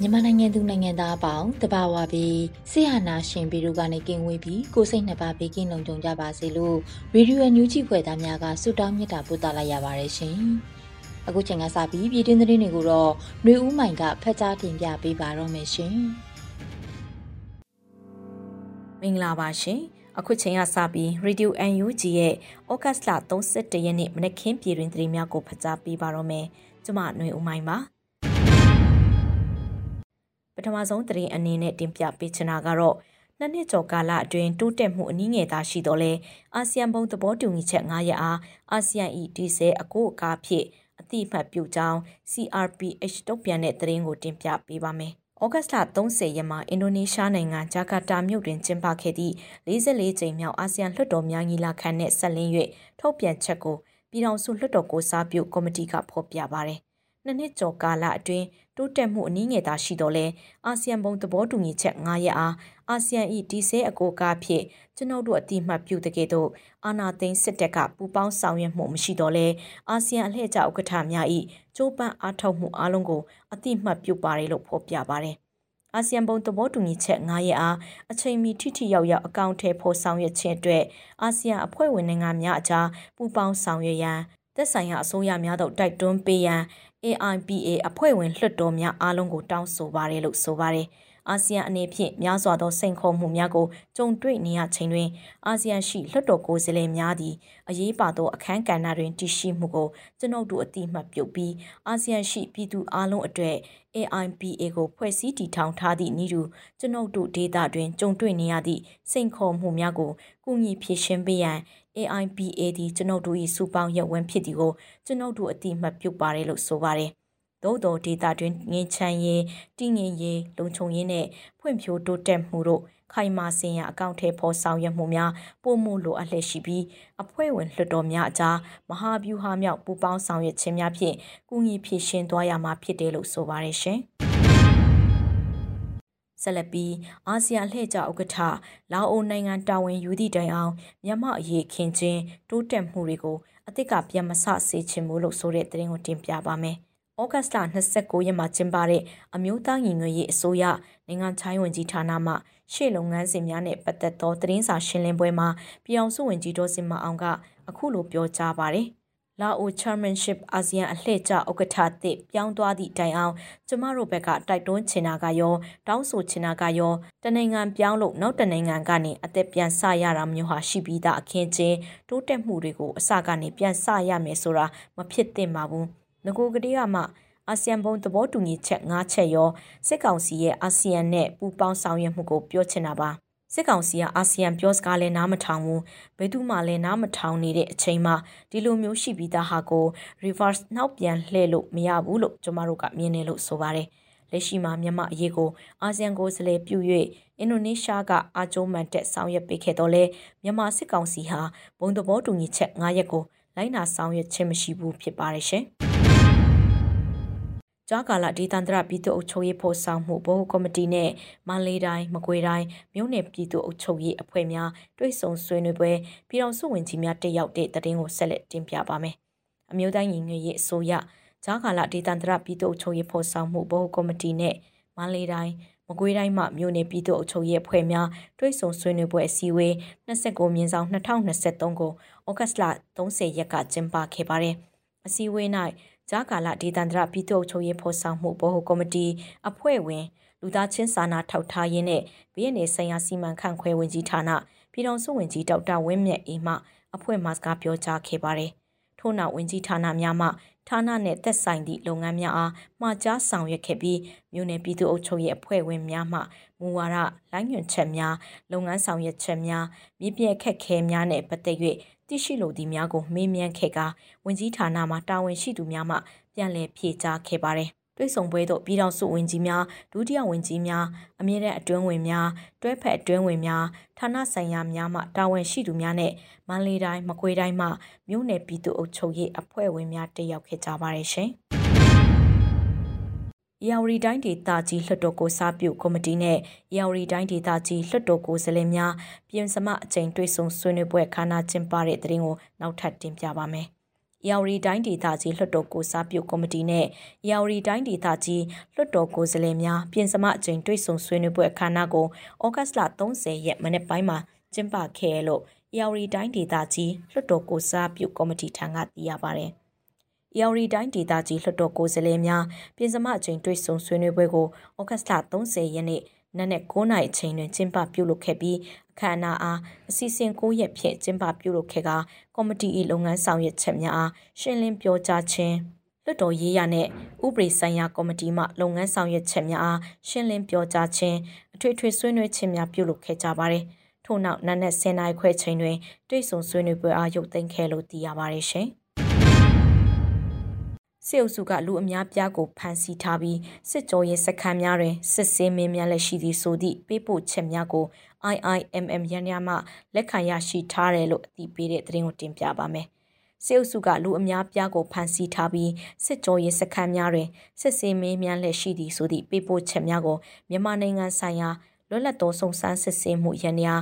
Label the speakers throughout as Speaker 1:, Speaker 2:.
Speaker 1: မြန်မာနိုင်ငံသူနိုင်ငံသားအပေါင်းတဘာဝပြီးဆေးဟာနာရှင်ဗီရုကနေကင်းဝေးပြီးကိုစိတ်နှစ်ပါးဘေးကင်းလုံခြုံကြပါစေလို့ရေဒီယိုအန်ယူဂျီဖွယ်သားများကဆုတောင်းမြတ်တာပို့သလိုက်ရပါတယ်ရှင်။အခုချိန်ကစပြီးပြည်တွင်းသတင်းတွေကိုတော့ຫນွေဦးမိုင်ကဖတ်ကြားတင်ပြပေးပါတော့မယ်ရှင်။
Speaker 2: မင်္ဂလာပါရှင်။အခုချိန်ကစပြီး Radio UNG ရဲ့ဩဂတ်စ်လ31ရက်နေ့မနက်ခင်းပြည်တွင်သတင်းများကိုဖတ်ကြားပေးပါတော့မယ်။ကျွန်မຫນွေဦးမိုင်ပါ။ ပထမဆုံးသတင်းအနေနဲ့တင်ပြပေးချင်တာကတော့နှစ်နှစ်ကျော်ကာလအတွင်းတိုးတက်မှုအနည်းငယ်သာရှိတော့လဲအာဆီယံဘုံသဘောတူညီချက်9ရက်အားအာဆီယံဤဒီဆဲအကိုအကားဖြစ်အတိအမှတ်ပြုကြောင်း CRPH တုံ့ပြန်တဲ့သတင်းကိုတင်ပြပေးပါမယ်။ဩဂတ်စ်လ30ရက်မှာအင်ဒိုနီးရှားနိုင်ငံဂျာကာတာမြို့တွင်ကျင်းပခဲ့သည့်44ကြိမ်မြောက်အာဆီယံလွှတ်တော်များညီလာခံနဲ့ဆက်လင်း၍ထုတ်ပြန်ချက်ကိုပြည်ထောင်စုလွှတ်တော်ကိုစားပြုကော်မတီကဖော်ပြပါတယ်။နှစ်နှစ်ကျော်ကာလအတွင်း တိုးတက်မှုအနည်းငယ်သာရှိတော့လဲအာဆီယံဘုံသဘောတူညီချက်9ရက်အားအာဆီယံ၏ဒီဆဲအကိုကားဖြစ်ကျွန်ုပ်တို့အတိမတ်ပြုတကယ်တော့အာနာသိန်းစစ်တပ်ကပူပေါင်းဆောင်ရွက်မှုမရှိတော့လဲအာဆီယံအလှည့်ကျဥက္ကဋ္ဌများ၏ကြိုးပမ်းအားထုတ်မှုအလုံးကိုအတိမတ်ပြုပါတယ်လို့ဖော်ပြပါတယ်အာဆီယံဘုံသဘောတူညီချက်9ရက်အားအချိန်မီထိထိရောက်ရောက်အကောင့်ထဲပေါ်ဆောင်ရွက်ခြင်းအတွက်အာဆီယံအဖွဲ့ဝင်နိုင်ငံများအကြားပူးပေါင်းဆောင်ရွက်ရန်သက်ဆိုင်ရာအစိုးရများတို့တိုက်တွန်းပေးရန် AIPA အဖွဲ့ဝင်လွှတ်တော်များအားလုံးကိုတောင်းဆိုပါတယ်လို့ဆိုပါတယ်။အာဆီယံအနေဖြင့်များစွာသောစိန်ခေါ်မှုများကိုကြုံတွေ့နေရချိန်တွင်အာဆီယံရှိလွှတ်တော်ကိုယ်စားလှယ်များသည်အရေးပါသောအခမ်းကဏ္ဍတွင်တည်ရှိမှုကိုကျွန်ုပ်တို့အတိအမှတ်ပြုပြီးအာဆီယံရှိပြည်သူအလုံးအတွက် AIPA ကိုဖွဲ့စည်းတည်ထောင်ထားသည့်ဤသူကျွန်ုပ်တို့ဒေသတွင်ကြုံတွေ့နေရသည့်စိန်ခေါ်မှုများကိုကုညီဖြေရှင်းပေးရန် AIPA သည်ကျွန်ုပ်တို့၏စုပေါင်းရပ်ဝန်းဖြစ်သည်ကိုကျွန်ုပ်တို့အတိအမှတ်ပြုပါတယ်လို့ဆိုပါတယ်။သို့တော်ဒေတာတွင်ငင်းချမ်းရေးတည်ငြိမ်ရေးလုံခြုံရေးနဲ့ဖွံ့ဖြိုးတိုးတက်မှုတို့ခိုင်မာစင်ရအကောင့်ထဲပေါ်ဆောင်ရွက်မှုများပုံမှုလိုအပ်လျက်ရှိပြီးအဖွဲ့ဝင်လွှတ်တော်များအကြားမဟာဗျူဟာမြောက်ပူးပေါင်းဆောင်ရွက်ခြင်းများဖြင့်ကုညီဖြည့်ရှင်းသွားရမှာဖြစ်တယ်လို့ဆိုပါတယ်ရှင်။ ဆက်လက်ပြီးအာဆီယံလှည့်ကျဥက္ကဋ္ဌလာအိုနိုင်ငံတာဝန်ယူသည့်တိုင်အောင်မြန်မာအရေးခင်ချင်းတိုးတက်မှုတွေကိုအသစ်ကပြန်မဆစေချင်ဘူးလို့ဆိုတဲ့သတင်းကိုတင်ပြပါမယ်။ဩဂတ်စ်လ29ရက်မှာကျင်းပတဲ့အမျိုးသားညီညွတ်ရေးအစိုးရနိုင်ငံခြားရေးဝန်ကြီးဌာနမှရှေ့လုပ်ငန်းစဉ်များနဲ့ပတ်သက်သောသတင်းစာရှင်းလင်းပွဲမှာပြည်အောင်စုဝန်ကြီးဒေါ်စင်မအောင်ကအခုလိုပြောကြားပါတယ်။ လာအို Chairmanship အာဆီယံအလှည့်ကျဥက္ကဋ္ဌသစ်ပြောင်းသွားသည့်တိုင်အောင်ကျမတို့ဘက်ကတိုက်တွန်းချင်တာကရောတောင်းဆိုချင်တာကရောတနိုင်ငံပြောင်းလို့နောက်တနိုင်ငံကနေအသက်ပြန်ဆရတာမျိုးဟာရှိပြီးသားအခင်းချင်းတိုးတက်မှုတွေကိုအစကနေပြန်ဆရမယ်ဆိုတာမဖြစ်သင့်ပါဘူး။ငကိုကလေးကမှအာဆီယံဘုံသဘောတူညီချက်၅ချက်ရောစစ်ကောင်စီရဲ့အာဆီယံနဲ့ပူးပေါင်းဆောင်ရွက်မှုကိုပြောချင်တာပါ။ စစ်ကောင်စီကအာဆီယံပြောစကားလည်းနားမထောင်ဘူးဘယ်သူမှလည်းနားမထောင်နေတဲ့အချိန်မှာဒီလိုမျိုးရှိပြီးသားဟာကို reverse နောက်ပြန်လှည့်လို့မရဘူးလို့ကျမတို့ကမြင်နေလို့ဆိုပါတယ်လက်ရှိမှာမြန်မာအရေးကိုအာဆီယံကိုစလဲပြု၍အင်ဒိုနီးရှားကအာကျိုးမှန်တက်ဆောင်ရွက်ပေးခဲ့တော့လဲမြန်မာစစ်ကောင်စီဟာဘုံသဘောတူညီချက်9ရက်ကိုလိုက်နာဆောင်ရွက်ခြင်းမရှိဘူးဖြစ်ပါတယ်ရှင်။ ကြားကာလဒေသန္တရပြည်သူ့အုပ်ချုပ်ရေးဖော်ဆောင်မှုဘိုးကော်မတီနဲ့မန္တလေးတိုင်းမကွေးတိုင်းမြို့နယ်ပြည်သူ့အုပ်ချုပ်ရေးအဖွဲ့များတွဲဆုံဆွေးနွေးပွဲပြည်တော်စုဝင်ကြီးများတက်ရောက်တဲ့တည်င်းကိုဆက်လက်တင်ပြပါမယ်။အမျိုးသားညီညွတ်ရေးအစိုးရကြားကာလဒေသန္တရပြည်သူ့အုပ်ချုပ်ရေးဖော်ဆောင်မှုဘိုးကော်မတီနဲ့မန္တလေးတိုင်းမကွေးတိုင်းမှမြို့နယ်ပြည်သူ့အုပ်ချုပ်ရေးအဖွဲ့များတွဲဆုံဆွေးနွေးပွဲအစည်းအဝေး29မြင်းဆောင်2023ကိုဩဂတ်လ30ရက်ကကျင်းပခဲ့ပါတယ်။အစည်းအဝေး၌ ဂျာကာလာဒေသန္တရပြည်သူ့ချုပ်ရေးဖော်ဆောင်မှုဗဟိုကော်မတီအဖွဲ့ဝင်လူသားချင်းစာနာထောက်ထားရေးနဲ့ဘေးအန္တရာယ်ဆိုင်ရာစီမံခန့်ခွဲဝင်ကြီးဌာနပြည်ထောင်စုဝန်ကြီးဒေါက်တာဝင်းမြတ်အေးမှအဖွဲ့မှစကားပြောကြားခဲ့ပါတယ်။ထို့နောက်ဝန်ကြီးဌာနများမှဌာနနဲ့သက်ဆိုင်သည့်လုပ်ငန်းများအားမှာကြားဆောင်ရွက်ခဲ့ပြီးမြို့နယ်ပြည်သူ့အုပ်ချုပ်ရေးအဖွဲ့ဝင်များမှမူဝါဒလိုင်းညွှန်ချက်များလုပ်ငန်းဆောင်ရွက်ချက်များမြစ်ပြည့်ခက်ခဲများနဲ့ပတ်သက်၍ သိရှိလိုသည့်များကိုမေးမြန်းခဲ့ကာဝန်ကြီးဌာနမှတာဝန်ရှိသူများမှပြန်လည်ဖြေကြားခဲ့ပါတယ်တွေ့ဆုံပွဲသို့ပြည်ထောင်စုဝန်ကြီးများဒုတိယဝန်ကြီးများအမြဲတမ်းအတွင်းဝင်များတွဲဖက်အတွင်းဝင်များဌာနဆိုင်ရာများမှတာဝန်ရှိသူများနဲ့မန္တလေးတိုင်းမကွေးတိုင်းမှမြို့နယ်ပြည်သူ့အုပ်ချုပ်ရေးအဖွဲ့ဝင်များတက်ရောက်ခဲ့ကြပါတယ်ရှင်။။ ယာဝရီတိုင်းဒေသကြီးလွှတ်တော်ကိုစားပြုကော်မတီနဲ့ယာဝရီတိုင်းဒေသကြီးလွှတ်တော်ကိုယ်စားလှယ်များပြင်စမအကြိမ်တွေ့ဆုံဆွေးနွေးပွဲခမ်းနားကျင်းပတဲ့တဲ့ရင်ကိုနောက်ထပ်တင်ပြပါမယ်။ယာဝရီတိုင်းဒေသကြီးလွှတ်တော်ကိုစားပြုကော်မတီနဲ့ယာဝရီတိုင်းဒေသကြီးလွှတ်တော်ကိုယ်စားလှယ်များပြင်စမအကြိမ်တွေ့ဆုံဆွေးနွေးပွဲအခမ်းအနားကိုဩဂတ်စ်လ30ရက်မနေ့ပိုင်းမှာကျင်းပခဲ့ရလို့ယာဝရီတိုင်းဒေသကြီးလွှတ်တော်ကိုစားပြုကော်မတီထံကသိရပါဗျ။။ ရော်ရီတိုင်းဒေသကြီးလွှတ်တော်ကိုယ်စားလှယ်များပြင်စမအချိန်တွေ့ဆုံဆွေးနွေးပွဲကိုဩဂတ်လ30ရက်နေ့နက်နက်9နာရီအချိန်တွင်ကျင်းပပြုလုပ်ခဲ့ပြီးအခမ်းအနားအားအစီအစဉ်9ရက်ဖြင့်ကျင်းပပြုလုပ်ခဲ့ကကော်မတီ၏လုပ်ငန်းဆောင်ရွက်ချက်များအားရှင်းလင်းပြောကြားခြင်းလွှတ်တော်ရေးရနဲ့ဥပဒေဆိုင်ရာကော်မတီမှလုပ်ငန်းဆောင်ရွက်ချက်များအားရှင်းလင်းပြောကြားခြင်းအထွေထွေဆွေးနွေးခြင်းများပြုလုပ်ခဲ့ကြပါတယ်။ထို့နောက်နက်နက်10:00နာရီခွဲချိန်တွင်တွေ့ဆုံဆွေးနွေးပွဲအားရုပ်သိမ်းခဲ့လို့သိရပါတယ်ရှင်။ စစ်အုပ်စုကလူအများပြားကိုဖမ်းဆီးထားပြီးစစ်ကြောရေးစခန်းများတွင်စစ်ဆေးမင်းများလက်ရှိသည့်ဆိုသည့်ပေးပို့ချက်များကို IIMM ရန်ရမှလက်ခံရရှိထားတယ်လို့အသိပေးတဲ့သတင်းကိုတင်ပြပါမယ်။စစ်အုပ်စုကလူအများပြားကိုဖမ်းဆီးထားပြီးစစ်ကြောရေးစခန်းများတွင်စစ်ဆေးမင်းများလက်ရှိသည့်ဆိုသည့်ပေးပို့ချက်များကိုမြန်မာနိုင်ငံဆိုင်ရာ လွတ်လပ်သောစုံစမ်းစစ်ဆေးမှုရန်ရာ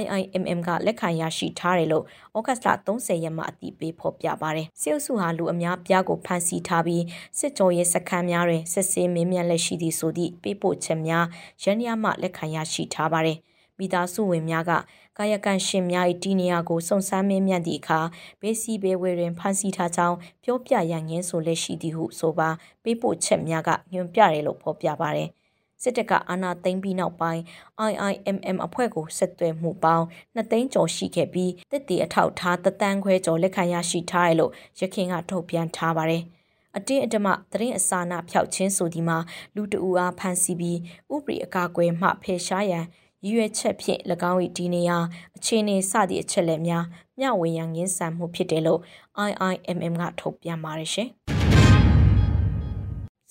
Speaker 2: IIMM ကလက်ခံရရှိထားတယ်လို့ဩဂတ်လ30ရက်မှာအတည်ပြုဖော်ပြပါတယ်။စစ်အုပ်စုဟာလူအများပြားကိုဖမ်းဆီးထားပြီးစစ်ကြောရေးစခန်းများတွင်စစ်ဆေးမင်းမြန်လက်ရှိသည့်ဆိုသည့်ပေးပို့ချက်များရန်ရာမှလက်ခံရရှိထားပါတယ်။မိသားစုဝင်များကကာယကံရှင်များ၏တီနေယာကိုစုံစမ်းမင်းမြတ်သည့်အခါဘေးစီဘေးဝေတွင်ဖမ်းဆီးထားကြောင်းပြောပြရန်ငင်းဆိုလက်ရှိသည်ဟုဆိုပါပေးပို့ချက်များကညွှန်ပြတယ်လို့ဖော်ပြပါတယ်။ စစ်တပ်ကအာဏာသိမ်းပြီးနောက်ပိုင်း IIMM အဖွဲ့ကိုဆက်သွယ်မှုပေါင်း2သိန်းကျော်ရှိခဲ့ပြီးတစ်တီအထောက်ထားတသန်းခွဲကျော်လက်ခံရရှိထားတယ်လို့ရခင်ကထုတ်ပြန်ထားပါတယ်။အတင်းအဓမ္မသတင်းအစာနာဖျောက်ခြင်းဆိုဒီမှာလူတအူအားဖမ်းဆီးပြီးဥပဒေအကာအကွယ်မှဖယ်ရှားရန်ရည်ရွယ်ချက်ဖြင့်၎င်း၏ဒီနေရာအခြေအနေစသည့်အချက်လက်များမျှဝေရန်ငင်းဆန်မှုဖြစ်တယ်လို့ IIMM ကထုတ်ပြန်ပါတယ်ရှင်။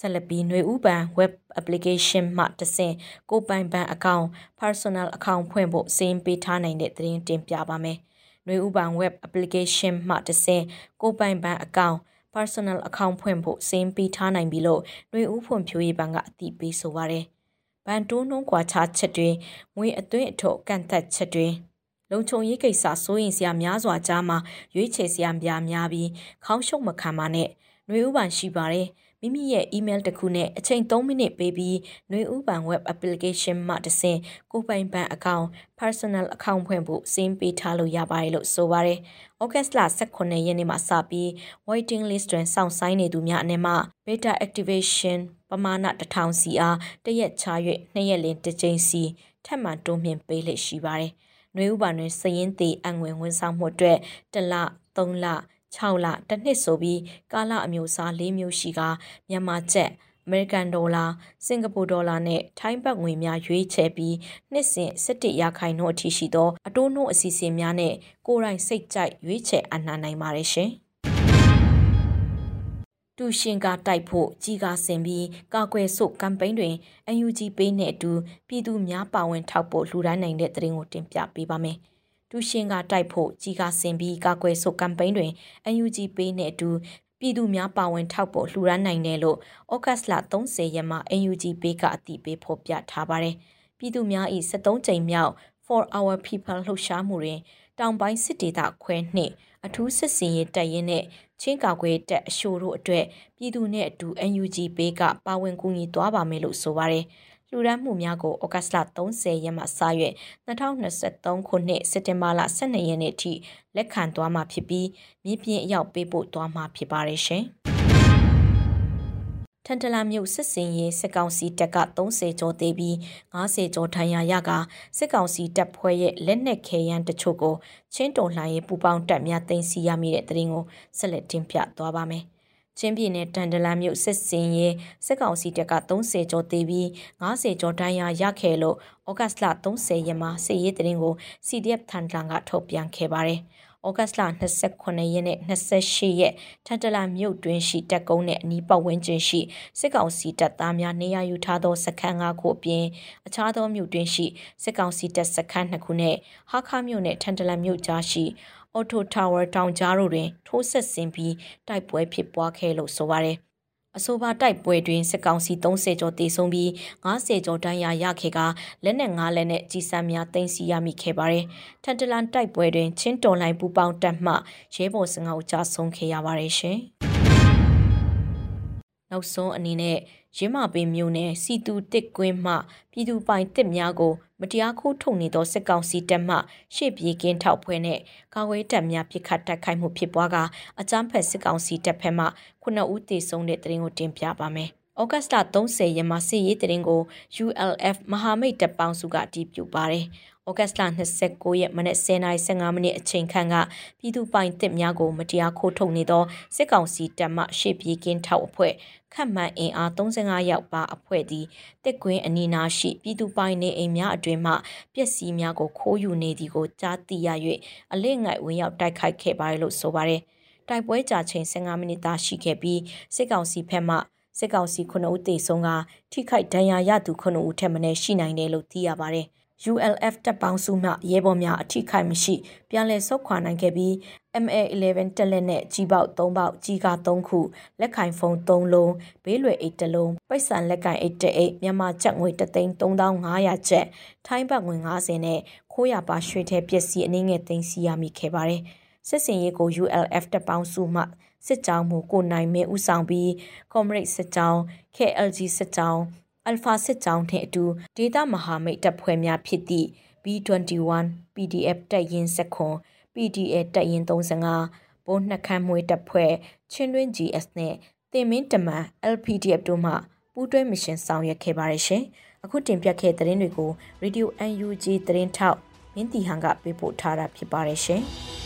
Speaker 2: ဆက်လက်ပြီးຫນွေဥပံ web application မှတဆင့်ကိုပိုင်ဘဏ်အကောင့် personal account ဖွင့်ဖို့စီးပေးထားနိုင်တဲ့သတင်းတင်ပြပါမယ်။ຫນွေဥပံ web application မှတဆင့်ကိုပိုင်ဘဏ်အကောင့် personal account ဖွင့်ဖို့စီးပေးထားနိုင်ပြီလို့ຫນွေဥဖွံ့ဖြိုးရေးဘဏ်ကအတည်ပြုဆိုပါရယ်။ဘဏ်တိုးနှုန်းကွာခြားချက်တွေငွေအသွင်းအထုတ်ကန့်သက်ချက်တွေလုံခြုံရေးကိစ္စစိုးရင်စရာများစွာကြားမှာရွေးချယ်စရာများများပြီးခေါင်းရှုပ်မခံပါနဲ့ຫນွေဥပံရှိပါတယ်။ မိမိရဲ့ email တစ်ခုနဲ့အချိန်3မိနစ်ပေးပြီးနှွေဥပံ web application မှတဆင့်ကိုပိုင်ဘဏ် account personal account ဖွင့်ဖို့စင်းပေးထားလို့ရပါတယ်လို့ဆိုပါတယ်။ August လ18ရက်နေ့မှာစပြီး waiting list တွင်စောင့်ဆိုင်းနေသူများအနေနဲ့ beta activation ပမာဏ1000စီအားတရက်ချ၍နှစ်ရက်လင်တစ်ကြိမ်စီထပ်မံတိုးမြှင့်ပေးလက်ရှိပါတယ်။နှွေဥပံတွင်စရင်သေးအငွေဝန်ဆောင်မှုအတွက်တလ3လ 6လတစ်နှစ်ဆိုပြီးကာလအမျိုးအစား၄မျိုးရှိကမြန်မာကျပ်အမေရိကန်ဒေါ်လာစင်ကာပူဒေါ်လာနဲ့ထိုင်းဘတ်ငွေများရွေးချယ်ပြီးနှစ်စဉ်17ရာခိုင်နှုန်းအထိရှိသောအတိုးနှုန်းအစီအစဉ်များနဲ့ကိုယ်တိုင်စိတ်ကြိုက်ရွေးချယ်အနှံနိုင်ပါတယ်ရှင်။တူရှင်ကတိုက်ဖို့ကြီးကားဆင်ပြီးကာကွယ်ဆုကမ်ပိန်းတွင် UNG ပေးနဲ့အတူပြည်သူများပါဝင်ထောက်ဖို့လှူဒါန်းနိုင်တဲ့သတင်းကိုတင်ပြပေးပါမယ်။ တူရှင်ကတိုက်ဖို့ကြီးကားဆင်ပြီးကာကွယ်ဆုကမ်ပိန်းတွင် UNG ပေးနဲ့အတူပြည်သူများပါဝင်ထောက်ပေါ်လှူဒါန်းနိုင်တယ်လို့ဩဂတ်စ်လ30ရက်မှာ UNG ပေးကအတည်ပြုဖော်ပြထားပါတယ်။ပြည်သူများ၏73ကြိမ်မြောက် For Our People လှုပ်ရှားမှုတွင်တောင်ပိုင်းစစ်ဒေသခွဲနှင့်အထူးစစ်စင်ရေးတပ်ရင်းနဲ့ချင်းကာကွယ်တပ်အရှို့တို့အတွက်ပြည်သူနဲ့အတူ UNG ပေးကပါဝင်ကူညီသွားပါမယ်လို့ဆိုပါတယ်။ လှူဒန်းမှုများကိုဩဂတ်လ30ရက်မှစ၍2023ခုနှစ်စက်တင်ဘာလ12ရက်နေ့ထိလက်ခံသွားမှာဖြစ်ပြီးမြင်းပြင်းအရောက်ပေးပို့သွားမှာဖြစ်ပါတယ်ရှင်။ထန်တလာမြို့စစ်စင်ရေးစစ်ကောင်စီတပ်က30ကျော်သေးပြီး90ကျော်ထန်ရာရကစစ်ကောင်စီတပ်ဖွဲ့ရဲ့လက်နက်ခဲယမ်းတချို့ကိုချင်းတုံလှန်ရေးပူပေါင်းတပ်များတင်စီရမိတဲ့တရင်ကိုဆက်လက်တင်ပြသွားပါမယ်။ ချင်းပြည်နယ်တန်တလန်မြို့စစ်စင်ရေးစစ်ကောင်စီတပ်က30ကျော်သေးပြီး90ကျော်တန်းရရခဲ့လို့ဩဂတ်လ30ရက်မှာစစ်ရေးတရင်ကို CDF ထန်တလန်ကထုတ်ပြန်ခဲ့ပါတယ်။ဩဂတ်လ29ရက်နဲ့28ရက်ထန်တလာမြို့တွင်းရှိတပ်ကုန်းနဲ့အနီးပတ်ဝန်းကျင်ရှိစစ်ကောင်စီတပ်သားများနေရာယူထားသောစခန်း၅ခုအပြင်အခြားသောမြို့တွင်းရှိစစ်ကောင်စီတပ်စခန်း၂ခုနဲ့ဟာခါမြို့နဲ့ထန်တလာမြို့ကြားရှိ အော်တိုတာဝါတောင်ကြားတို့တွင် ထိုးဆက်ဆင်းပြီးတိုက်ပွဲဖြစ်ပွားခဲ့လို့ဆိုပါတယ်။အဆိုပါတိုက်ပွဲတွင်စစ်ကောင်စီ30ကျော်တေဆုံးပြီး90ကျော်တန်းရာရခဲ့ကလက်နက်၅လက်နဲ့ကြီးစံများတင်စီရမိခဲ့ပါတယ်။ထန်တလန်တိုက်ပွဲတွင်ချင်းတော်လိုင်းပူပေါင်းတပ်မှရဲဘော်စငါ့ကိုကြားဆုံးခဲ့ရပါတယ်ရှင်။ နောက်ဆုံးအနေနဲ့ရင်းမပင်မျိုးနယ်စီတူတစ်ကွင်းမှပြည်သူပိုင်တစ်များကို မတရားခိုးထုတ်နေသောစစ်ကောင်စီတပ်မှရှေ့ပြေကင်းထောက်ဖွဲနဲ့ကာဝေးတပ်များပစ်ခတ်တိုက်ခိုက်မှုဖြစ်ပွားကအကြမ်းဖက်စစ်ကောင်စီတပ်ဖက်မှ9ဦးသေဆုံးတဲ့တရင်ကိုတင်ပြပါမယ်။ဩဂတ်စ်လ30ရက်မှာစစ်ရေးတရင်ကို ULF မဟာမိတ်တပ်ပေါင်းစုကတည်ပြုပါတယ်။ ဩဂတ်လ29ရက်မနက်10:15မိနစ်အချိန်ခန့်ကပြည်သူပိုင်တစ်များကိုမတရားခိုးထုတ်နေသောစစ်ကောင်စီတပ်မှရှေ့ပြေးကင်းထောက်အဖွဲ့ခန့်မှန်းအင်အား35ယောက်ပါအဖွဲ့သည်တစ်ကွင်းအနီးနားရှိပြည်သူပိုင်နေအိမ်များအတွင်မှပျက်စီးများကိုခိုးယူနေသည်ကိုကြားသိရ၍အလစ်ငိုက်ဝင်ရောက်တိုက်ခိုက်ခဲ့ပါတယ်လို့ဆိုပါတယ်။တိုက်ပွဲကြာချိန်15မိနစ်သာရှိခဲ့ပြီးစစ်ကောင်စီဘက်မှစစ်ကောင်စီ9ဦးသေဆုံးကထိခိုက်ဒဏ်ရာရသူ9ဦးထက်မနည်းရှိနိုင်တယ်လို့သိရပါတယ်။ ULF တပ်ပေါင်းစုမှရဲဘော်များအထိခိုက်မရှိပြန်လည်ဆုတ်ခွာနိုင်ခဲ့ပြီး MA11 တက်လက်နဲ့ကြီးပေါက်3ပေါက်ကြီးကား3ခုလက်ခိုင်ဖုံး3လုံးဘေးလွယ်အိတ်1လုံးပိတ်ဆန်လက်ကင်အိတ်1အိတ်မြန်မာကျပ်ငွေ33500ကျပ်ထိုင်းဘတ်ငွေ90နဲ့ခိုးရပါရွှေထဲပစ္စည်းအနည်းငယ်သိမ်းဆည်းရမိခဲ့ပါတယ်စစ်စင်ရေးကို ULF တပ်ပေါင်းစုမှစစ်ကြောင်းမှုကိုနိုင်မဲဥဆောင်ပြီး Comrade စစ်ကြောင်း KLG စစ်ကြောင်း အယ်ဖာစစ်ကြောင်းနှင့်အတူဒေသမဟာမိတ်တပ်ဖွဲ့များဖြစ်သည့် B21 PDF တပ်ရင်းစခွန် PDA တပ်ရင်း35ဘိုးနှက်ခမ်းမွေးတပ်ဖွဲ့ချင်းတွင်း GS နဲ့တင်မင်းတမန် LPDF တို့မှပူးတွဲမရှင်ဆောင်ရွက်ခဲ့ပါတယ်ရှင်။အခုတင်ပြခဲ့တဲ့သတင်းတွေကို Radio UNG သတင်းထောက်မင်းတီဟန်ကပေးပို့ထားတာဖြစ်ပါတယ်ရှင်။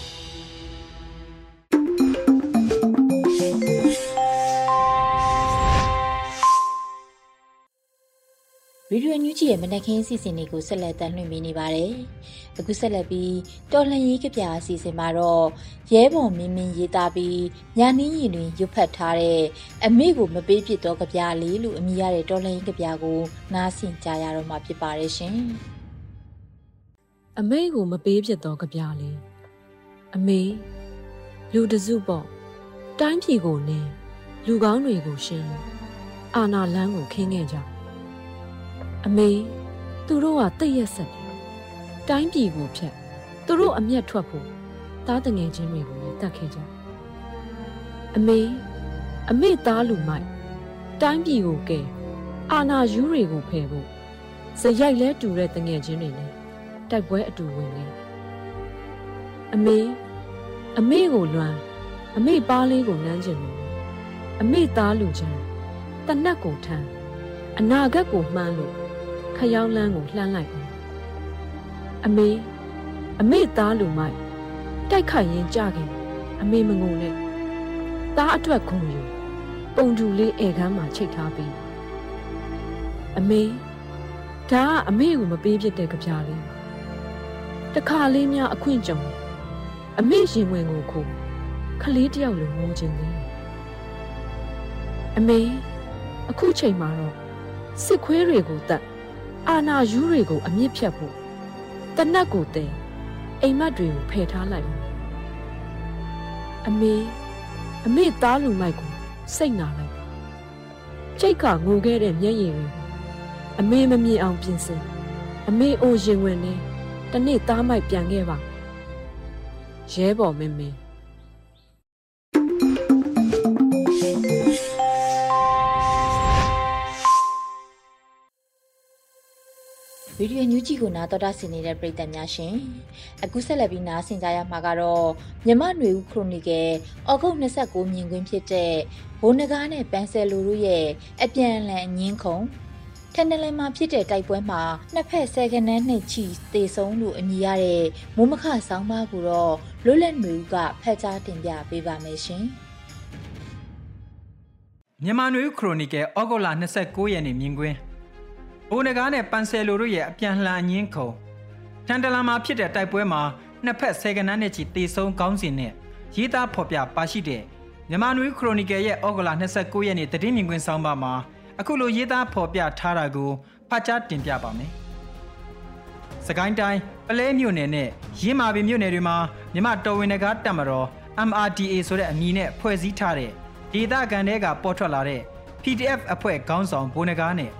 Speaker 1: ရေဒီယိုညူးကြီးရဲ့မနက်ခင်းအစီအစဉ်လေးကိုဆက်လက်တင်ပြနေပါတယ်။အခုဆက်လက်ပြီးတော်လှန်ရေးကြပြအစီအစဉ်မှာတော့ရဲဘော်မင်းမင်းရေးသားပြီးညာနင်းရင်တွင်ရွတ်ဖတ်ထားတဲ့အမေကိုမပေးဖြစ်တော့ကြပြလေးလို့အမည်ရတဲ့တော်လှန်ရေးကြပြကိုနားဆင်ကြရတော့မှာဖြစ်ပါတယ်ရှင်။
Speaker 3: အမေကိုမပေးဖြစ်တော့ကြပြလေးအမေလူတစုပေါ့တိုင်းပြည်ကိုနင်းလူကောင်းတွေကိုရှင်းအာနာလန်းကိုခင်းခဲ့ကြ။ အမေသူတို့ကတိတ်ရက်ဆက်တယ်တိုင်းပြည်ကိုဖျက်သူတို့အမျက်ထွက်ဖို့သားတငယ်ချင်းတွေကိုလည်းတတ်ခဲ့ကြအမေအမေသားလူမိုက်တိုင်းပြည်ကိုကဲအာနာယူးတွေကိုဖယ်ဖို့စရိုက်လဲတူတဲ့တငယ်ချင်းတွေနဲ့တိုက်ပွဲအတူဝင်နေအမေအမေကိုလွမ်းအမေပါးလေးကိုနမ်းကျင်လို့အမေသားလူချမ်းတနတ်ကိုထမ်းအနာဂတ်ကိုမှန်းလို့ ခရောက်လန်းကိုလှမ်းလိုက်အောင်အမေအမေသားလူမိုက်တိုက်ခိုက်ရင်ကြခင်အမေမငုံနဲ့သားအတွက်ခုံယူပုံတူလေးဧကန်းမှာချိတ်ထားပြီးအမေဒါကအမေကိုမပေးဖြစ်တဲ့ကြပြားလေးတခါလေးများအခွင့်ကြုံအမေရင်ဝင်ကိုခုခလေးတယောက်လိုငိုခြင်းသေးအမေအခုချိန်မှာတော့စစ်ခွေးတွေကိုတတ် အာနာယူးတွေကို အမြင့်ဖြတ်ဖို့တနတ်ကိုတဲအိမ်မက်တွေကိုဖယ်ထားလိုက်အမေအမေသားလူမိုက်ကိုစိတ်နာလိုက်ချိတ်ကငိုခဲ့တဲ့မျက်ရည်တွေအမေမမြင်အောင်ပြင်ဆင်အမေအိုရင်ဝင်နေတနေ့သားမိုက်ပြန်ခဲ့ပါရဲဘော်မင်းမင်း
Speaker 1: ဗီဒီယိုညူးကြီးကိုနားတော်တာဆင်နေတဲ့ပရိသတ်များရှင်အခုဆက်လက်ပြီးနားဆင်ကြရမှာကတော့မြမနွေဦးခရိုနီကယ်ဩဂုတ်29မြင်ကွင်းဖြစ်တဲ့ဘိုးနဂါးနဲ့ပန်းဆယ်လူတို့ရဲ့အပြန်အလှန်အငင်းခုန်ထန်တလန်မှာဖြစ်တဲ့တိုက်ပွဲမှာနှစ်ဖက်ဆယ်ကနန်းနဲ့ချီတေဆုံးလို့အမည်ရတဲ့မိုးမခဆောင်းပါးကိုတော့လွတ်လပ်နွေဦးကဖတ်ကြားတင်ပြပေးပါမယ်ရှင်
Speaker 4: မြန်မာနွေဦးခရိုနီကယ်ဩဂုတ်လ29ရက်နေ့မြင်ကွင်း ဘိုးနဂါးနဲ့ပန်ဆယ်လိုတို့ရဲ့အပြန်လှန်အငင်းခုန်ထန်တလန်မှာဖြစ်တဲ့တိုက်ပွဲမှာနှစ်ဖက်ဆယ်ကနန်းနဲ့ချီတေဆုံးကောင်းစဉ်နဲ့ရေးသားဖော်ပြပါရှိတဲ့မြန်မာနွေခရိုနီကယ်ရဲ့ဩဂုတ်လ29ရက်နေ့တည်င်းမြင်ကွင်းဆောင်ပါမှာအခုလိုရေးသားဖော်ပြထားတာကိုဖတ်ကြားတင်ပြပါမယ်။စကိုင်းတိုင်းပလဲမြို့နယ်နဲ့ရင်းမာပင်မြို့နယ်တွေမှာမြမတော်ဝင်နဂါတက်မတော် MRDA ဆိုတဲ့အမည်နဲ့ဖွဲ့စည်းထားတဲ့ဒေသခံတွေကပေါ်ထွက်လာတဲ့ PDF အဖွဲ့ခေါင်းဆောင်ဘိုးနဂါနဲ့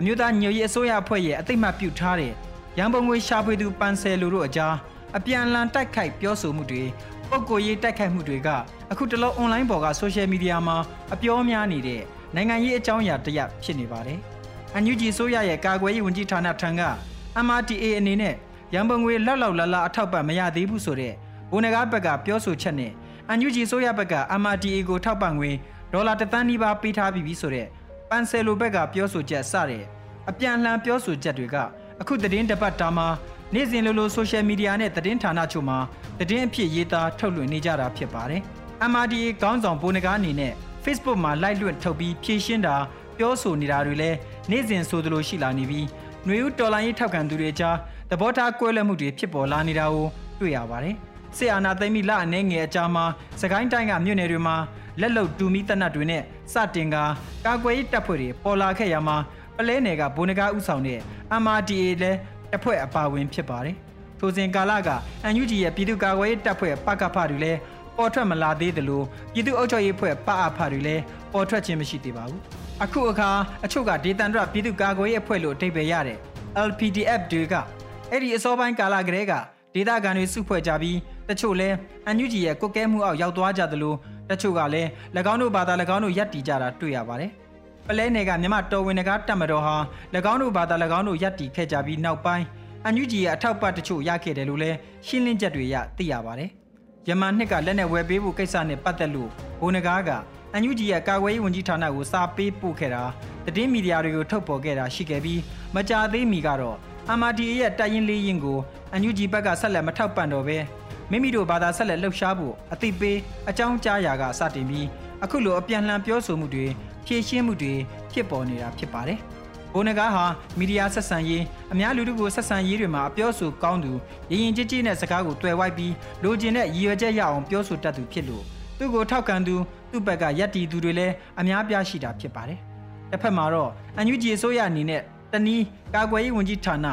Speaker 4: အမျိုးသားညွေရေးအစိုးရအဖွဲ့ရဲ့အသိမှတ်ပြုထားတဲ့ရန်ပုံငွေရှာဖွေသူပန်ဆယ်လူတို့အကြားအပြန်အလှန်တိုက်ခိုက်ပြောဆိုမှုတွေပုံကိုရေးတိုက်ခိုက်မှုတွေကအခုတလောအွန်လိုင်းပေါ်ကဆိုရှယ်မီဒီယာမှာအပြောများနေတဲ့နိုင်ငံရေးအကြောင်းအရာတရဖြစ်နေပါတယ်။အန်ယူဂျီဆိုရရဲ့ကာကွယ်ရေးဝန်ကြီးဌာနထံက MRTA အနေနဲ့ရန်ပုံငွေလောက်လောက်လာလာအထောက်ပံ့မရသေးဘူးဆိုတဲ့ဘိုးနဂါဘက်ကပြောဆိုချက်နဲ့အန်ယူဂျီဆိုရဘက်က MRTA ကိုထောက်ပံ့ငွေဒေါ်လာတသန်းနီးပါးပေးထားပြီးပြီဆိုတဲ့ ပန်ဆယ်လိုဘက်ကပြောဆိုချက်စတဲ့အပြန်အလှန်ပြောဆိုချက်တွေကအခုသတင်းတပတ်တာမှာနေ့စဉ်လိုလိုဆိုရှယ်မီဒီယာနဲ့သတင်းဌာနချို့မှာသတင်းအဖြစ်ရေးသားထုတ်လွှင့်နေကြတာဖြစ်ပါတယ်။ MRDA ကောင်းဆောင်ဘိုးနဂါအနေနဲ့ Facebook မှာ live လွှင့်ထုတ်ပြီးဖြည့်ရှင်းတာပြောဆိုနေတာတွေလည်းနေ့စဉ်ဆိုသလိုရှိလာနေပြီးຫນွေဦးတော်လိုင်းရေးထောက်ခံသူတွေကြားသဘောထားကွဲလွဲမှုတွေဖြစ်ပေါ်လာနေတာကိုတွေ့ရပါတယ်။စစ်အာဏာသိမ်းပြီးလအနေငယ်အကြာမှာစကိုင်းတိုင်းကမြို့နယ်တွေမှာလက်လုံတူမီတနတ်တွေနဲ့ စတင်ကကာကွယ်ရေးတပ်ဖွဲ့တွေပေါ်လာခဲ့ရမှာပလဲနယ်ကဘိုးနဂါဥဆောင်တဲ့ MRDA လည်းတပ်ဖွဲ့အပါဝင်ဖြစ်ပါတယ်။ထိုစဉ်ကာလကအန်ယူဂျီရဲ့ပြည်သူ့ကာကွယ်ရေးတပ်ဖွဲ့ပကဖတွေလည်းပေါ်ထွက်မလာသေးသလိုပြည်သူ့အုပ်ချုပ်ရေးဖွဲ့ပအဖတွေလည်းပေါ်ထွက်ခြင်းမရှိသေးပါဘူး။အခုအခါအချို့ကဒေသန္တရပြည်သူ့ကာကွယ်ရေးအဖွဲ့လို့အဓိပ္ပာယ်ရတဲ့ LPDF တွေကအဲ့ဒီအစောပိုင်းကာလကတည်းကဒေသခံတွေစုဖွဲ့ကြပြီးတချို့လဲအန်ယူဂျီရဲ့ကုတ်ကဲမှုအောက်ရောက်သွားကြသလို တချို့ကလည်း၎င်းတို့ဘာသာ၎င်းတို့ယက်တီကြတာတွေ့ရပါတယ်။ပလဲနယ်ကမြမတော်ဝင်ကတပ်မတော်ဟာ၎င်းတို့ဘာသာ၎င်းတို့ယက်တီခဲ့ကြပြီးနောက်ပိုင်းအန်ယူဂျီရဲ့အထောက်ပံ့တချို့ရခဲ့တယ်လို့လည်းရှင်းလင်းချက်တွေရသိရပါတယ်။ယမန်နှစ်ကလက်နက်ဝယ်ပေးဖို့ကိစ္စနဲ့ပတ်သက်လို့ဘိုးနဂါကအန်ယူဂျီရဲ့ကာကွယ်ရေးဝန်ကြီးဌာနကိုစာပေးပို့ခဲ့တာတည်င်းမီဒီယာတွေကိုထုတ်ပေါ်ခဲ့တာရှိခဲ့ပြီးမကြာသေးမီကတော့ MRDA ရဲ့တိုက်ရင်လေးရင်ကိုအန်ယူဂျီဘက်ကဆက်လက်မထောက်ပံ့တော့ဘဲ မိမိတို့ဘာသာဆက်လက်လှုပ်ရှားဖို့အသိပေးအကြောင်းကြားရာကစတင်ပြီးအခုလိုအပြန်လှန်ပြောဆိုမှုတွေဖြည့်ရှင်းမှုတွေဖြစ်ပေါ်နေတာဖြစ်ပါတယ်။ဘိုနဂါဟာမီဒီယာဆက်ဆံရေးအများလူထုကိုဆက်ဆံရေးတွေမှာအပြောဆိုကောင်းသူရင်ရင်ကြည်ကြည်နဲ့စကားကိုတွေ့ဝိုက်ပြီးလိုချင်တဲ့ရည်ရွယ်ချက်ရအောင်ပြောဆိုတတ်သူဖြစ်လို့သူ့ကိုထောက်ခံသူသူ့ဘက်ကယက်တီသူတွေလည်းအများပြားရှိတာဖြစ်ပါတယ်။တစ်ဖက်မှာတော့အန်ယူဂျီအစိုးရအနေနဲ့တနည်းကာကွယ်ရေးဝန်ကြီးဌာန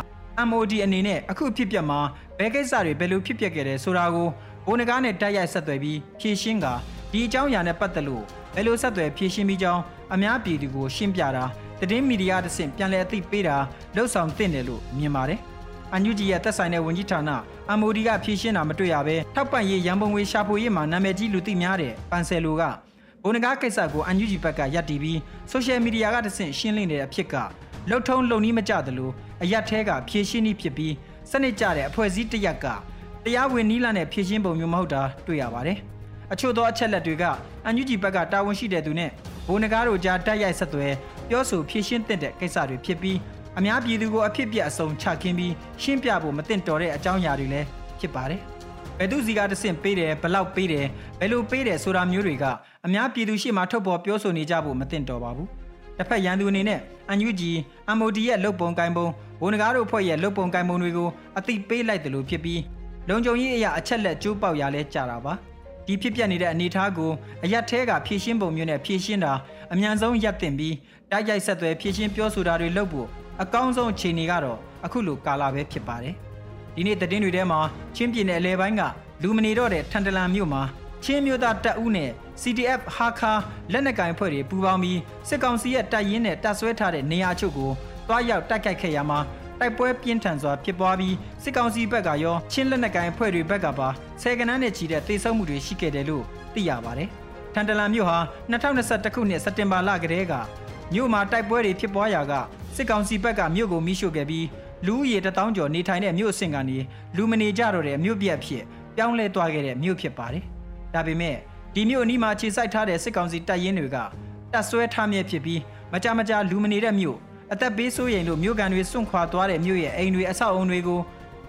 Speaker 4: MOD အနေနဲ့အခုဖြစ်ပျက်မှာဘယ်ကိစ္စတွေဘယ်လိုဖြစ်ပျက်ခဲ့တယ်ဆိုတာကိုဘိုးနဂါနဲ့တိုက်ရိုက်ဆက်သွယ်ပြီးဖြည့်ရှင်းကဒီအကြောင်းအရာနဲ့ပတ်သက်လို့ဘယ်လိုဆက်သွယ်ဖြည့်ရှင်းပြီးကြောင်းအများပြည်သူကိုရှင်းပြတာတည်င်းမီဒီယာတစ်ဆင့်ပြန်လည်အသိပေးတာလှုပ်ဆောင်သင့်တယ်လို့မြင်ပါတယ်။အန်ယူဂျီရဲ့သက်ဆိုင်တဲ့ဝန်ကြီးဌာန MOD ကဖြည့်ရှင်းတာမတွေ့ရဘဲထောက်ပံ့ရေးရန်ပုံငွေရှာဖွေရေးမှာနာမည်ကြီးလူသိများတဲ့ပန်ဆယ်လိုကဘုံနဂါကိစ္စကိုအန်ယူဂျီဘက်ကရပ်တည်ပြီးဆိုရှယ်မီဒီယာကတစ်ဆင့်ရှင်းလင်းတဲ့အဖြစ်ကလှုပ်ထုံးလုံနီးမကြသလို အရက်ထဲကဖြည့်ရှင်းနည်းဖြစ်ပြီးစနစ်ကျတဲ့အဖွဲ့အစည်းတစ်ရက်ကတရားဝင်နီးလာတဲ့ဖြည့်ရှင်းပုံမျိုးမဟုတ်တာတွေ့ရပါတယ်။အချို့သောအချက်လက်တွေကအန်ယူဂျီဘက်ကတာဝန်ရှိတဲ့သူနဲ့ဘိုးနဂါတို့ကြားတိုက်ရိုက်ဆက်သွယ်ပြောဆိုဖြည့်ရှင်းတဲ့ကိစ္စတွေဖြစ်ပြီးအများပြည်သူကိုအဖြစ်ပြအစုံချခင်းပြီးရှင်းပြဖို့မသင့်တော်တဲ့အကြောင်းအရာတွေလည်းဖြစ်ပါတယ်။ဘယ်သူစီကတဆင့်ပေးတယ်ဘလောက်ပေးတယ်ဘယ်လိုပေးတယ်ဆိုတာမျိုးတွေကအများပြည်သူရှေ့မှာထုတ်ပေါ်ပြောဆိုနေကြဖို့မသင့်တော်ပါဘူး။တစ်ဖက်ရန်သူအနေနဲ့အန်ယူဂျီ MOD ရဲ့လုတ်ပုံကိုင်ပုံ ဘိုးနဂါတို့ဖွဲ့ရဲ့လုတ်ပုံကိုင်ပုံတွေကိုအသိပေးလိုက်တယ်လို့ဖြစ်ပြီးလုံခြုံရေးအရာအချက်လက်ကျိုးပေါက်ရလဲကြတာပါဒီဖြစ်ပျက်နေတဲ့အနေအထားကိုအရက်သေးကဖြည့်ရှင်းပုံမျိုးနဲ့ဖြည့်ရှင်းတာအမြန်ဆုံးရပ်တင်ပြီးတိုက်ရိုက်ဆက်သွယ်ဖြည့်ရှင်းပြောဆိုတာတွေလုပ်ဖို့အကောင်းဆုံးအခြေအနေကတော့အခုလိုကာလာပဲဖြစ်ပါတယ်ဒီနေ့သတင်းတွေထဲမှာချင်းပြည်နယ်အလဲပိုင်းကလူမနေတော့တဲ့ထန်တလန်မြို့မှာချင်းမျိုးသားတပ်ဦးနဲ့ CDF ဟာခါလက်နက်ကင်ဖွဲ့တွေပူးပေါင်းပြီးစစ်ကောင်စီရဲ့တပ်ရင်းနဲ့တပ်ဆွဲထားတဲ့နေရာချုပ်ကို တွားရောက်တိုက်ခိုက်ခဲ့ရမှာတိုက်ပွဲပြင်းထန်စွာဖြစ်ပွားပြီးစစ်ကောင်စီဘက်ကရောချင်းလက်နက်ကိုင်အဖွဲ့တွေဘက်ကပါဆယ်ကနန်းနဲ့ချီတဲ့တိတ်ဆုံမှုတွေရှိခဲ့တယ်လို့သိရပါတယ်။ထန်တလန်မြို့ဟာ2021ခုနှစ်စက်တင်ဘာလကတည်းကမြို့မှာတိုက်ပွဲတွေဖြစ်ပွားရာကစစ်ကောင်စီဘက်ကမြို့ကိုမိရှို့ခဲ့ပြီးလူဦးရေတထောင်ကျော်နေထိုင်တဲ့မြို့အဆင့်ကနေလူမနေကြတော့တဲ့မြို့ပြက်ဖြစ်ပြောင်းလဲသွားခဲ့တဲ့မြို့ဖြစ်ပါတယ်။ဒါပေမဲ့ဒီမြို့အနီးမှာခြေစိုက်ထားတဲ့စစ်ကောင်စီတပ်ရင်းတွေကတပ်ဆွဲထားမြဲဖြစ်ပြီးမကြမကြလူမနေတဲ့မြို့ အသက်ပေးဆိုးရင်လို့မြို့ကန်တွေစွန့်ခွာသွားတဲ့မြို့ရဲ့အိမ်တွေအဆောက်အုံတွေကို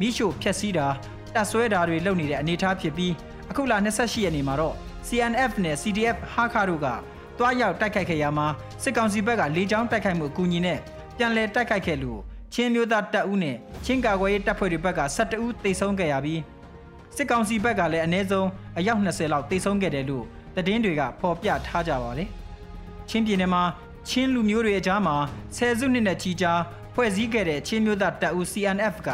Speaker 4: မိရှို့ဖျက်ဆီးတာတပ်ဆွဲတာတွေလုပ်နေတဲ့အနေအထားဖြစ်ပြီးအခုလ28ရက်နေ့မှာတော့ CNF နဲ့ CDF ဟာခါတို့ကတွားရောက်တိုက်ခိုက်ခဲ့ရမှာစစ်ကောင်စီဘက်ကလေကြောင်းတိုက်ခိုက်မှုအကူအညီနဲ့ပြန်လည်တိုက်ခိုက်ခဲ့လို့ချင်းမျိုးသားတပ်ဦးနဲ့ချင်းကာကွယ်ရေးတပ်ဖွဲ့တွေဘက်က12ဦးသေဆုံးခဲ့ရပြီးစစ်ကောင်စီဘက်ကလည်းအနည်းဆုံးအယောက်20လောက်သေဆုံးခဲ့တယ်လို့သတင်းတွေကဖော်ပြထားကြပါတယ်။ချင်းပြည်နယ်မှာ ချင်းလူမျိုးတွေအကြားမှာဆယ်စုနှစ်နဲ့ချီကြာဖွဲ့စည်းခဲ့တဲ့ချင်းမျိုးသားတပ်ဦး CNF က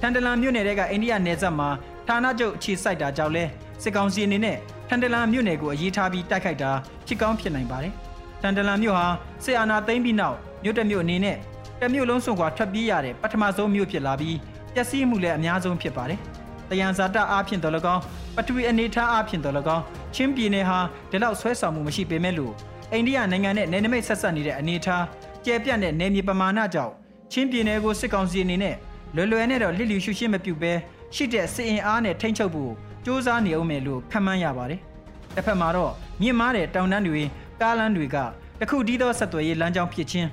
Speaker 4: ထန်တလန်မြို့နယ်ကအိန္ဒိယနယ်စပ်မှာဌာနချုပ်အခြေစိုက်တာကြောင့်လဲစစ်ကောင်စီအနေနဲ့ထန်တလန်မြို့နယ်ကိုအရေးထားပြီးတိုက်ခိုက်တာဖြစ်ကောင်းဖြစ်နိုင်ပါတယ်။ထန်တလန်မြို့ဟာစစ်အာဏာသိမ်းပြီးနောက်မြို့တစ်မြို့အနေနဲ့တမြို့လုံးစွန့်ခွာထွက်ပြေးရတဲ့ပထမဆုံးမြို့ဖြစ်လာပြီးပျက်စီးမှုလည်းအများဆုံးဖြစ်ပါတယ်။တယံဇာတအားဖြင့်တော်လကောင်းပထဝီအနေထားအားဖြင့်တော်လကောင်းချင်းပြည်နယ်ဟာဒီလောက်ဆွဲဆောင်မှုမရှိပေမဲ့လို့ အိန္ဒိယနိုင်ငံနဲ့နယ်နိမိတ်ဆက်ဆက်နေတဲ့အနေထားကျယ်ပြန့်တဲ့နယ်မြေပမာဏကြောင့်ချင်းပြည်နယ်ကိုစစ်ကောင်စီအနေနဲ့လွယ်လွယ်နဲ့တော့လစ်လျူရှုရှင်းမပြုတ်ပဲရှိတဲ့စစ်အင်အားနဲ့ထိန်းချုပ်ဖို့စ조사နေအောင်မယ်လို့ခန့်မှန်းရပါတယ်။တစ်ဖက်မှာတော့မြင့်မားတဲ့တောင်တန်းတွေကားလမ်းတွေကတခုတည်းသောဆက်သွယ်ရေးလမ်းကြောင်းဖြစ်ခြင်း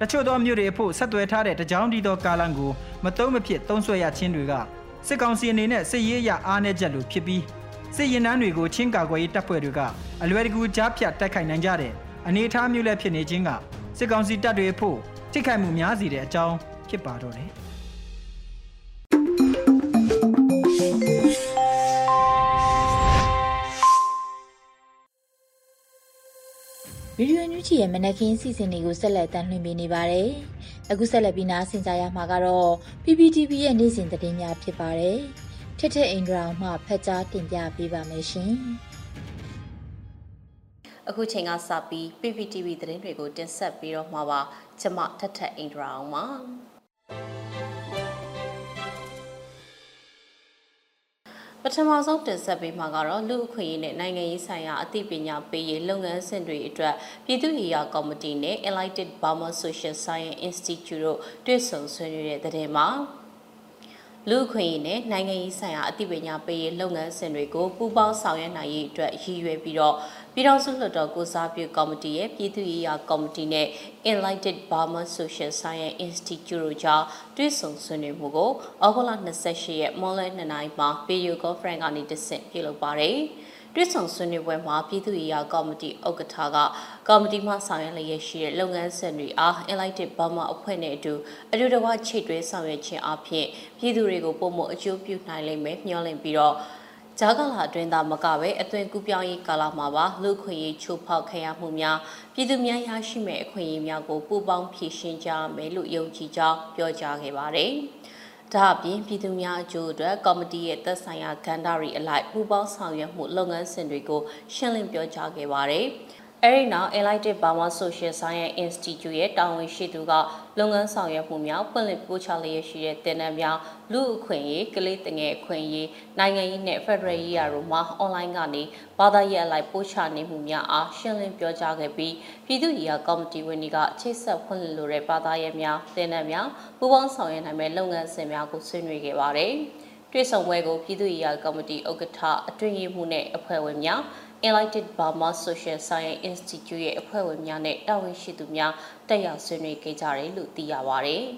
Speaker 4: တချို့သောမြို့တွေအဖို့ဆက်သွယ်ထားတဲ့တကြောင်တည်းသောကားလမ်းကိုမတုံးမဖြစ်သုံးဆွဲရခြင်းတွေကစစ်ကောင်စီအနေနဲ့စစ်ရေးရအားနည်းချက်လိုဖြစ်ပြီး စစ်ရင်တန်းတွေကိုချင်းကာကွယ်ရေးတပ်ဖွဲ့တွေကအလွယ်တကူကြားဖြတ်တိုက်ခိုက်နိုင်ကြတဲ့အနေအထားမျိုးလည်းဖြစ်နေခြင်းကစစ်ကောင်စီတပ်တွေအဖို့ထိခိုက်မှုများစေတဲ့အကြောင်းဖြစ်ပါတော့တယ်
Speaker 5: ဗီဒီယိုညူချီရဲ့မနက်ခင်းစီစဉ်တွေကိုဆက်လက်တင်လွှင့်ပေးနေပါတယ်။အခုဆက်လက်ပြီးနားဆင်ကြရမှာကတော့ PPTV ရဲ့နေ့စဉ်သတင်းများဖြစ်ပါတယ်။ ထက်ထက်အင်ဒရာမှဖတ်ကြားတင်ပြပေးပါမယ်ရှင်။
Speaker 6: အခုချိန်ကစပြီး PPTV သတင်းတွေကိုတင်ဆက်ပြီးတော့မှာပါ။ကျွန်မထက်ထက်အင်ဒရာအောင်ပါ။ပထမဆုံးတင်ဆက်ပေးမှာကတော့လူအခွင့်အရေးနဲ့နိုင်ငံရေးဆိုင်ရာအသိပညာပေးရေးလုပ်ငန်းစဉ်တွေအတွက်ပြည်သူ့ရေးရာကော်မတီနဲ့ Enlightened Burma Social Science Institute တို့တွေ့ဆုံဆွေးနွေးတဲ့တဲ့ထဲမှာ လူခွင့်ရေးနဲ့နိုင်ငံရေးဆိုင်ရာအသိပညာပေးရေးလုပ်ငန်းစဉ်တွေကိုပူးပေါင်းဆောင်ရွက်နိုင်ရေးအတွက်ရည်ရွယ်ပြီးတော့ပြည်ထောင်စုလွှတ်တော်ကိုစားပြုကော်မတီရဲ့ပြည်သူ့ရေးရာကော်မတီနဲ့ Enlightened Burma Social Science Institute တို့ကြားတွေ့ဆုံဆွေးနွေးမှုကိုဩဂုတ်လ28ရက်မွန်လွဲ2နာရီမှာ Video Conference ကနေတဆင့်ပြုလုပ်ပါတယ်။ တွစ်ဆောင်ဆွေးနွေးပွဲမှာပြည်သူ့ရေးရာကော်မတီဥက္ကဋ္ဌကကော်မတီမှဆောင်ရွက်လျက်ရှိတဲ့လုပ်ငန်းစဉ်တွေအား Enlightened Burma အဖွဲ့နဲ့အတူအတူတကွချိတ်တွဲဆောင်ရွက်ခြင်းအပြင်ပြည်သူတွေကိုပုံမအကျိုးပြုနိုင်လိမ့်မယ်မျှော်လင့်ပြီးတော့ဂျာကာလာအတွင်းသားမကပဲအသွင်ကူးပြောင်းရေးကာလမှာပါလူခွင့်ရေးချိုးဖောက်ခံရမှုများပြည်သူများရရှိမဲ့အခွင့်အရေးများကိုပူးပေါင်းဖြည့်ရှင်းကြမယ်လို့ယုံကြည်ကြောင်းပြောကြားခဲ့ပါတယ်။ ဒါအပြင်ပြည်သူများအကျိုးအတွက်ကော်မတီရဲ့သက်ဆိုင်ရာကဏ္ဍတွေအလိုက်ပူးပေါင်းဆောင်ရွက်မှုလုပ်ငန်းစဉ်တွေကိုရှင်းလင်းပြောကြားခဲ့ပါတယ်။ အဲဒီနောက် Enlightened Burma Social Science Institute ရဲ့တာဝန်ရှိသူကလုပ်ငန်းဆောင်ရွက်မှုများဖွင့်လှစ်ပို့ချလျက်ရှိတဲ့တင်နန်းများလူအခွင့်အရေးကလေးတငယ်အခွင့်အရေးနိုင်ငံရေးနဲ့ Federal ရေးရာတို့မှာ online ကနေဘာသာရေးအလိုက်ပို့ချနေမှုများအားရှင်းလင်းပြောကြားခဲ့ပြီးပြည်သူ့ရေးရာကော်မတီဝင်တွေကချိတ်ဆက်ဖွင့်လှစ်လိုတဲ့ဘာသာရေးများတင်နန်းများပူးပေါင်းဆောင်ရွက်နိုင်မဲ့လုပ်ငန်းစဉ်များကိုဆွေးနွေးခဲ့ပါတယ်။တွေ့ဆုံပွဲကိုပြည်သူ့ရေးရာကော်မတီဥက္ကဋ္ဌအတွင်းရေးမှူးနဲ့အဖွဲ့ဝင်များ Enlightened Burma Social Science Institute ရဲ့အဖွဲ့ဝင်များနဲ့တာဝန်ရှိသူများတက်ရောက်ဆွေးနွေးခဲ့ကြတယ်လို့သိရပါဗျ။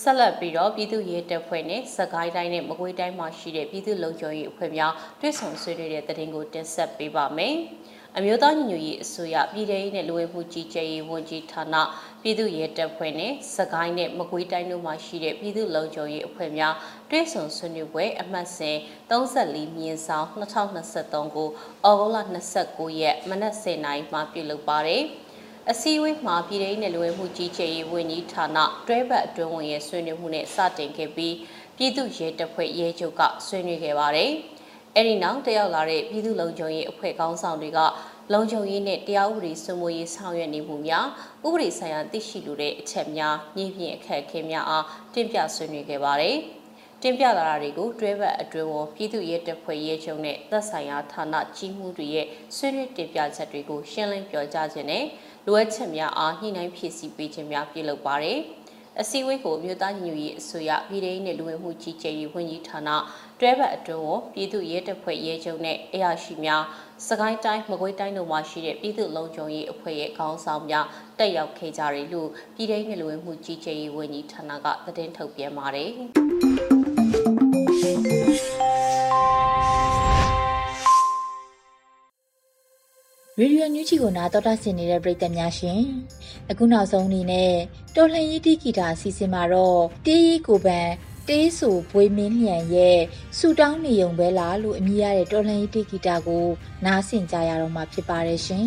Speaker 6: ဆက်လက်ပြီးတော့ပြည်သူ့ရေးတပ်ဖွဲ့နဲ့စကိုင်းတိုင်းနဲ့မကွေးတိုင်းမှာရှိတဲ့ပြည်သူ့လုံခြုံရေးအဖွဲ့များတွဲဆောင်ဆွေးနွေးတဲ့တရင်ကိုတင်ဆက်ပေးပါမယ်။ အမျိုးသားညီညွတ်ရေးအစိုးရပြည်ထရေးနဲ့လူဝင်မှုကြီးကြပ်ရေးဝန်ကြီးဌာနပြည်သူ့ရဲတပ်ဖွဲ့နဲ့စကိုင်းနဲ့မကွေးတိုင်းတို့မှာရှိတဲ့ပြည်သူ့လုံခြုံရေးအဖွဲ့များတွဲဆုံဆွေးနွေးပွဲအမှတ်စဉ်34မြင်းဆောင်2023ကိုအော်ဂုတ်လ29ရက်မနက်10:00နာရီမှာပြုလုပ်ပါတယ်။အစည်းအဝေးမှာပြည်ထောင်နဲ့လူဝင်မှုကြီးကြပ်ရေးဝန်ကြီးဌာနတွဲဘက်အတွင်းဝင်ရဲ့ဆွေးနွေးမှုနဲ့စတင်ခဲ့ပြီးပြည်သူ့ရဲတပ်ဖွဲ့ရဲချုပ်ကဆွေးနွေးခဲ့ပါတယ်။ အဲ့ဒီနောက်တက်ရောက်လာတဲ့ပြည်သူ့လုံခြုံရေးအဖွဲ့ခေါင်းဆောင်တွေကလုံခြုံရေးနဲ့တရားဥပဒေစိုးမိုးရေးဆောင်ရွက်နေမှုများဥပဒေဆိုင်ရာသိရှိလိုတဲ့အချက်များညှိပြင်းအခက်အခဲများအားတင်ပြဆွေးနွေးခဲ့ပါတယ်။တင်ပြလာတာတွေကိုတွဲဘက်အတွင်းဝန်ပြည်သူ့ရဲတပ်ဖွဲ့ရဲချုပ်နဲ့သက်ဆိုင်ရာဌာနကြီးမှုတွေရဲ့ဆွေးနွေးတင်ပြချက်တွေကိုရှင်းလင်းပြောကြားခြင်းနဲ့လိုအပ်ချက်များအားညှိနှိုင်းဖြည့်ဆည်းပေးခြင်းများပြုလုပ်ပါတယ်။ အစည်းအဝေးကိုမြို့သားညီညွတ်ရေးအစိုးရပြည်ထောင်စုလူဝင်မှုကြီးကြပ်ရေးဝန်ကြီးဌာနတွဲဘက်အတွင်းကိုပြည်သူ့ရဲတပ်ဖွဲ့ရဲချုပ်နဲ့အရာရှိများစကိုင်းတိုင်းမကွေးတိုင်းတို့မှာရှိတဲ့ပြည်သူ့လုံခြုံရေးအဖွဲ့ရဲ့ခေါင်းဆောင်များတက်ရောက်ခဲ့ကြတယ်လို့ပြည်ထောင်စုလူဝင်မှုကြီးကြပ်ရေးဝန်ကြီးဌာနကသတင်းထုတ်ပြန်ပါတယ်
Speaker 1: ရေဒီယိုညူချီကိုနားတော်တာဆင်နေတဲ့ပရိသတ်များရှင်အခုနောက်ဆုံးအနေနဲ့တော်လှန်ရေးတီဂီတာအစီအစဉ်မှာတော့တေးရီကိုပန်တေးဆူဘွေမင်းလျံရဲ့ဆူတောင်းနေုံပဲလားလို့အမည်ရတဲ့တော်လှန်ရေးတီဂီတာကိုနားဆင်ကြရတော့မှာဖြစ်ပါတယ်ရှင်